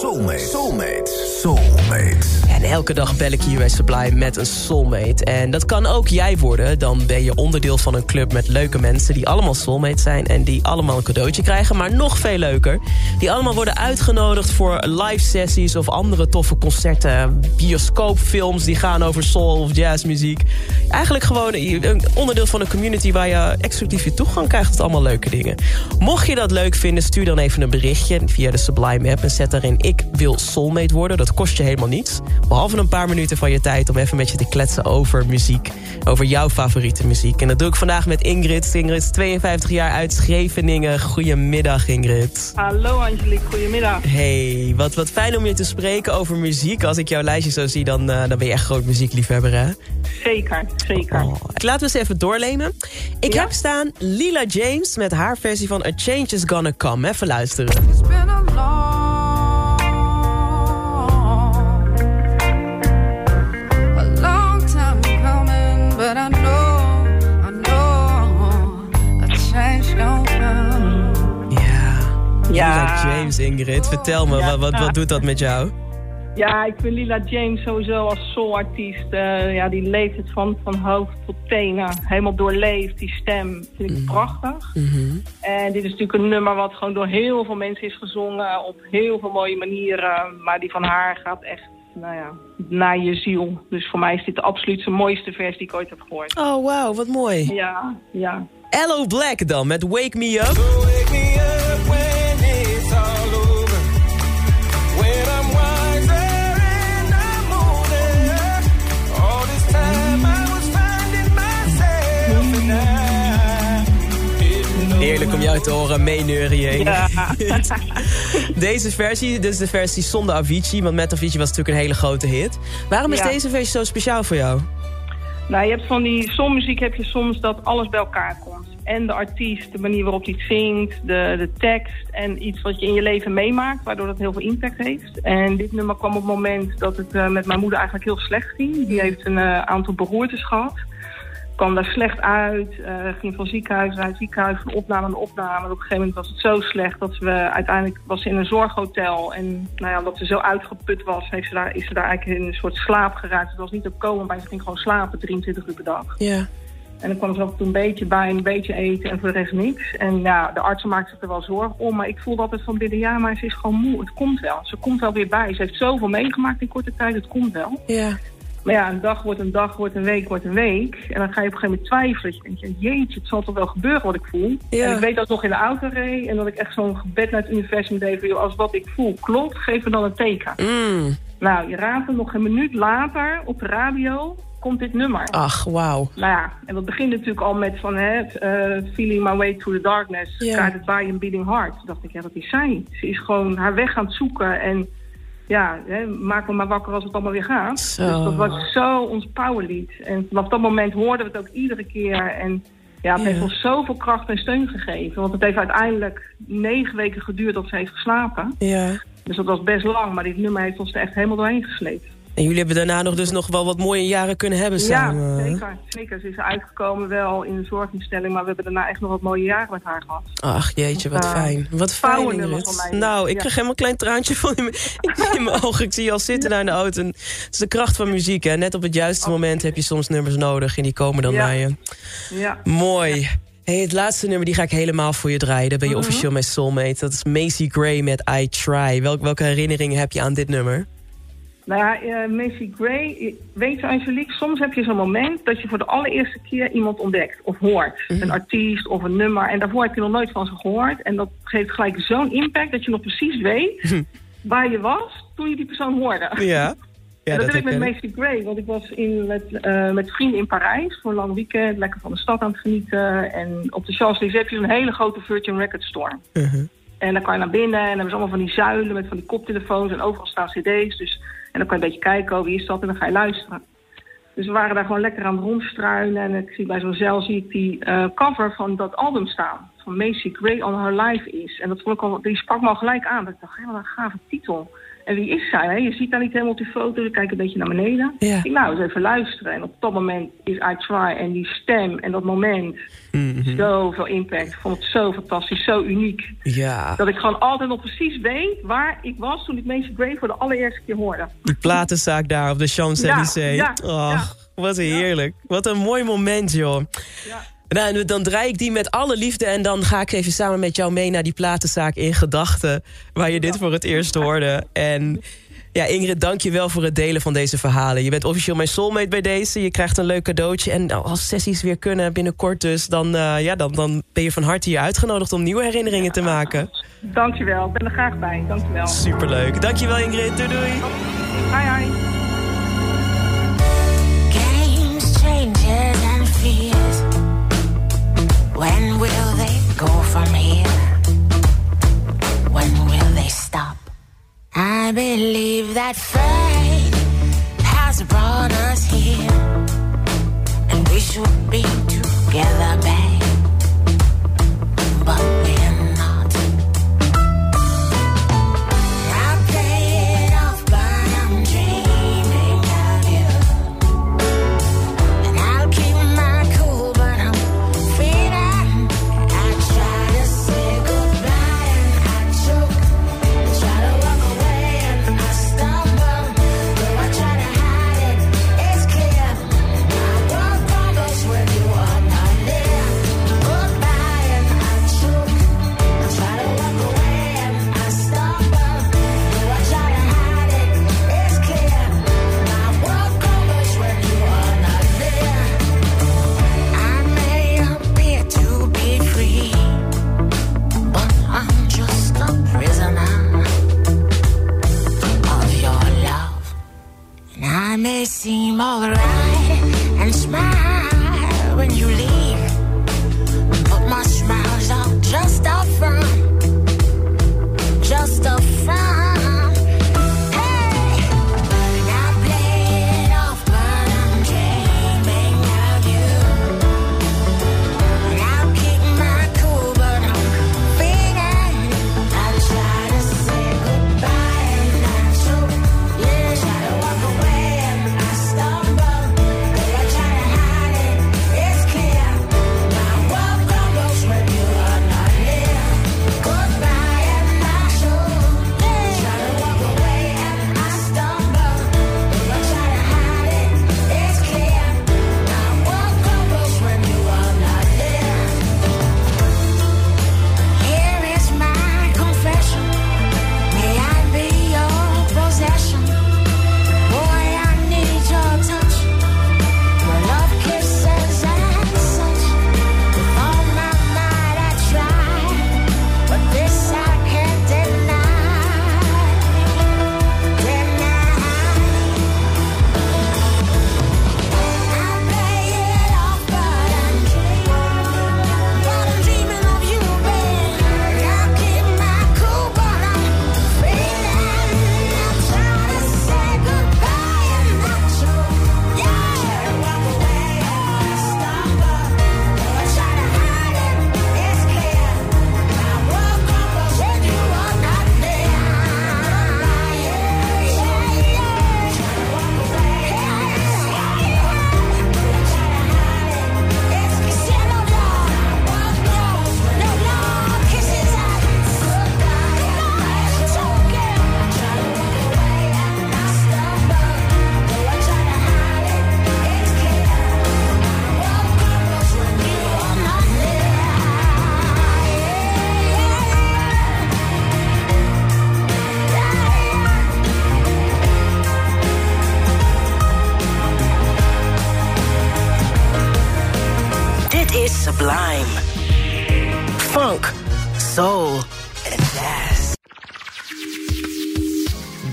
Soulmate. Soulmate. Soulmate. En elke dag bel ik hier bij Supply met een soulmate. En dat kan ook jij worden. Dan ben je onderdeel van een club met leuke mensen... die allemaal soulmates zijn en die allemaal een cadeautje krijgen. Maar nog veel leuker. Die allemaal worden uitgenodigd voor live sessies... of andere toffe concerten. Bioscoopfilms die gaan over soul of jazzmuziek. Eigenlijk gewoon een onderdeel van een community... waar je exclusieve toegang krijgt tot allemaal leuke dingen. Mocht je dat leuk vinden, stuur dan even een berichtje... via de Sublime app en zet daarin... ik wil soulmate worden. Dat kost je helemaal niets. Behalve een paar minuten van je tijd om even met je te kletsen over muziek. Over jouw favoriete muziek. En dat doe ik vandaag met Ingrid. Ingrid is 52 jaar uit Scheveningen. Goedemiddag Ingrid. Hallo Angelique, goedemiddag. Hey, wat, wat fijn om je te spreken over muziek. Als ik jouw lijstje zo zie, dan, uh, dan ben je echt groot muziekliefhebber hè? Zeker, zeker. Oh, laten we eens even doorlemen. Ik ja? heb staan Lila James met haar versie van A Change Is Gonna Come. Even luisteren. James, Ingrid. Vertel me, wat, wat, wat doet dat met jou? Ja, ik vind Lila James sowieso als soulartiest. Uh, ja, die leeft het van, van hoofd tot tenen. Helemaal doorleefd, die stem. Vind ik mm. prachtig. Mm -hmm. En dit is natuurlijk een nummer wat gewoon door heel veel mensen is gezongen. Op heel veel mooie manieren. Maar die van haar gaat echt, nou ja, naar je ziel. Dus voor mij is dit de absoluut de mooiste versie die ik ooit heb gehoord. Oh, wauw, wat mooi. Ja, ja. Hello Black dan, met Wake Me Up. Wake me up meeneurien. Ja. deze versie, dus de versie zonder Avicii, want met Avicii was natuurlijk een hele grote hit. Waarom is Ja. deze versie zo speciaal voor jou? Nou, je hebt van die soulmuziek heb je soms dat alles bij elkaar komt. En de artiest, de manier waarop hij het zingt, de, de tekst en iets wat je in je leven meemaakt, waardoor dat heel veel impact heeft. En dit nummer kwam op het moment dat het eh, met mijn moeder eigenlijk heel slecht ging. Die heeft een eh, aantal beroertes gehad. Kwam daar slecht uit, eh, ging van ziekenhuis naar ziekenhuis, van opname naar opname. En op een gegeven moment was het zo slecht dat we uiteindelijk was ze in een zorghotel. En nou ja, omdat ze zo uitgeput was, heeft ze daar, is ze daar eigenlijk in een soort slaap geraakt. Het was niet op komen, maar ze ging gewoon slapen 23 uur per dag. Ja. En dan kwam ze toe een beetje bij, een beetje eten en voor de rest niks. En ja, de artsen maakten zich er wel zorgen om. Maar ik voelde altijd van binnen, ja, maar ze is gewoon moe. Het komt wel. Ze komt wel weer bij. Ze heeft zoveel meegemaakt in korte tijd. Het komt wel. Ja. Maar ja, een dag wordt een dag, wordt een week, wordt een week. En dan ga je op een gegeven moment twijfelen. Je denkt, jeetje, het zal toch wel gebeuren wat ik voel. Ja. En ik weet dat ik nog in de auto reed. En dat ik echt zo'n gebed naar het universum deed. van, joh, Als wat ik voel klopt, geef me dan een teken. Mm. Nou, je raadt het nog een minuut later op de radio komt dit nummer. Ach, wauw. Nou ja, en dat begint natuurlijk al met van, hè, eh, Feeling My Way Through the Darkness, Ja. Guided by a Beating Heart. Toen dacht ik, ja, dat is zij. Ze is gewoon haar weg aan het zoeken en ja, hè, maak me maar wakker als het allemaal weer gaat. Zo. Dus dat was zo ons powerlied. En vanaf dat moment hoorden we het ook iedere keer en ja, het Ja. heeft ons zoveel kracht en steun gegeven. Want het heeft uiteindelijk negen weken geduurd dat ze heeft geslapen. Ja. Dus dat was best lang, maar dit nummer heeft ons er echt helemaal doorheen gesleept. En jullie hebben daarna nog dus nog wel wat mooie jaren kunnen hebben samen. Ja, hè? zeker. zeker. Ze is uitgekomen wel in een zorginstelling, maar we hebben daarna echt nog wat mooie jaren met haar gehad. Ach, jeetje, wat Ja. fijn. Wat fijn, Ingrid. Nou, ik Ja. krijg helemaal een klein traantje van in mijn, in ogen. Ik zie je al zitten naar de auto. En Het is de kracht van muziek, hè. Net op het juiste moment heb je soms nummers nodig... en die komen dan Ja. naar je. Ja. Mooi. Hey, het laatste nummer die ga ik helemaal voor je draaien. Daar ben je Mhm. officieel mijn soulmate. Dat is Macy Gray met I Try. Welk, welke herinneringen heb je aan dit nummer? Nou ja, eh, Macy Gray, eh, weet je Angelique, soms heb je zo'n moment dat je voor de allereerste keer iemand ontdekt of hoort. Mhm. Een artiest of een nummer en daarvoor heb je nog nooit van ze gehoord. En dat geeft gelijk zo'n impact dat je nog precies weet waar je was toen je die persoon hoorde. Ja. Ja, en dat, heb ik met Macy Gray, want ik was in, met, eh, met vrienden in Parijs voor een lang weekend, lekker van de stad aan het genieten. En op de Champs-Élysées heb je zo'n hele grote Virgin Record store. Mhm. En dan kan je naar binnen en dan hebben ze allemaal van die zuilen met van die koptelefoons en overal staan cd's. Dus, en dan kan je een beetje kijken, oh, wie is dat? En dan ga je luisteren. Dus we waren daar gewoon lekker aan het rondstruinen. En ik zie bij zo'n zeil zie ik die eh, cover van dat album staan. Van Macy Gray on Her Life is. En dat vond ik al, die sprak me al gelijk aan. Dat ik dacht, wat een gave titel. En wie is zij? Hè? Je ziet daar niet helemaal op die foto. Ik kijk een beetje naar beneden. Ja. Ik nou, eens even luisteren. En op dat moment is I Try. En die stem en dat moment. Mhm. Zoveel impact. Ik vond het zo fantastisch, zo uniek. Ja, Dat ik gewoon altijd nog precies weet waar ik was toen ik Macy Gray voor de allereerste keer hoorde. die platenzaak daar op de Champs-Élysées. Ja, ja, wat heerlijk. Wat een mooi moment, joh. Ja. Nou, en dan draai ik die met alle liefde en dan ga ik even samen met jou mee naar die platenzaak in gedachten. Waar je dit voor het eerst hoorde. En ja, Ingrid, dank je wel voor het delen van deze verhalen. Je bent officieel mijn soulmate bij deze. Je krijgt een leuk cadeautje. En als sessies weer kunnen binnenkort dus, dan, eh, ja, dan, dan ben je van harte hier uitgenodigd om nieuwe herinneringen te maken. Dankjewel, ik ben er graag bij. Dankjewel. Superleuk. Dankjewel Ingrid. Doei doei. Hi, hi. Games, changes, and fears. When will they go from here? When will they stop? I believe that fate has brought may seem alright and smile when you leave,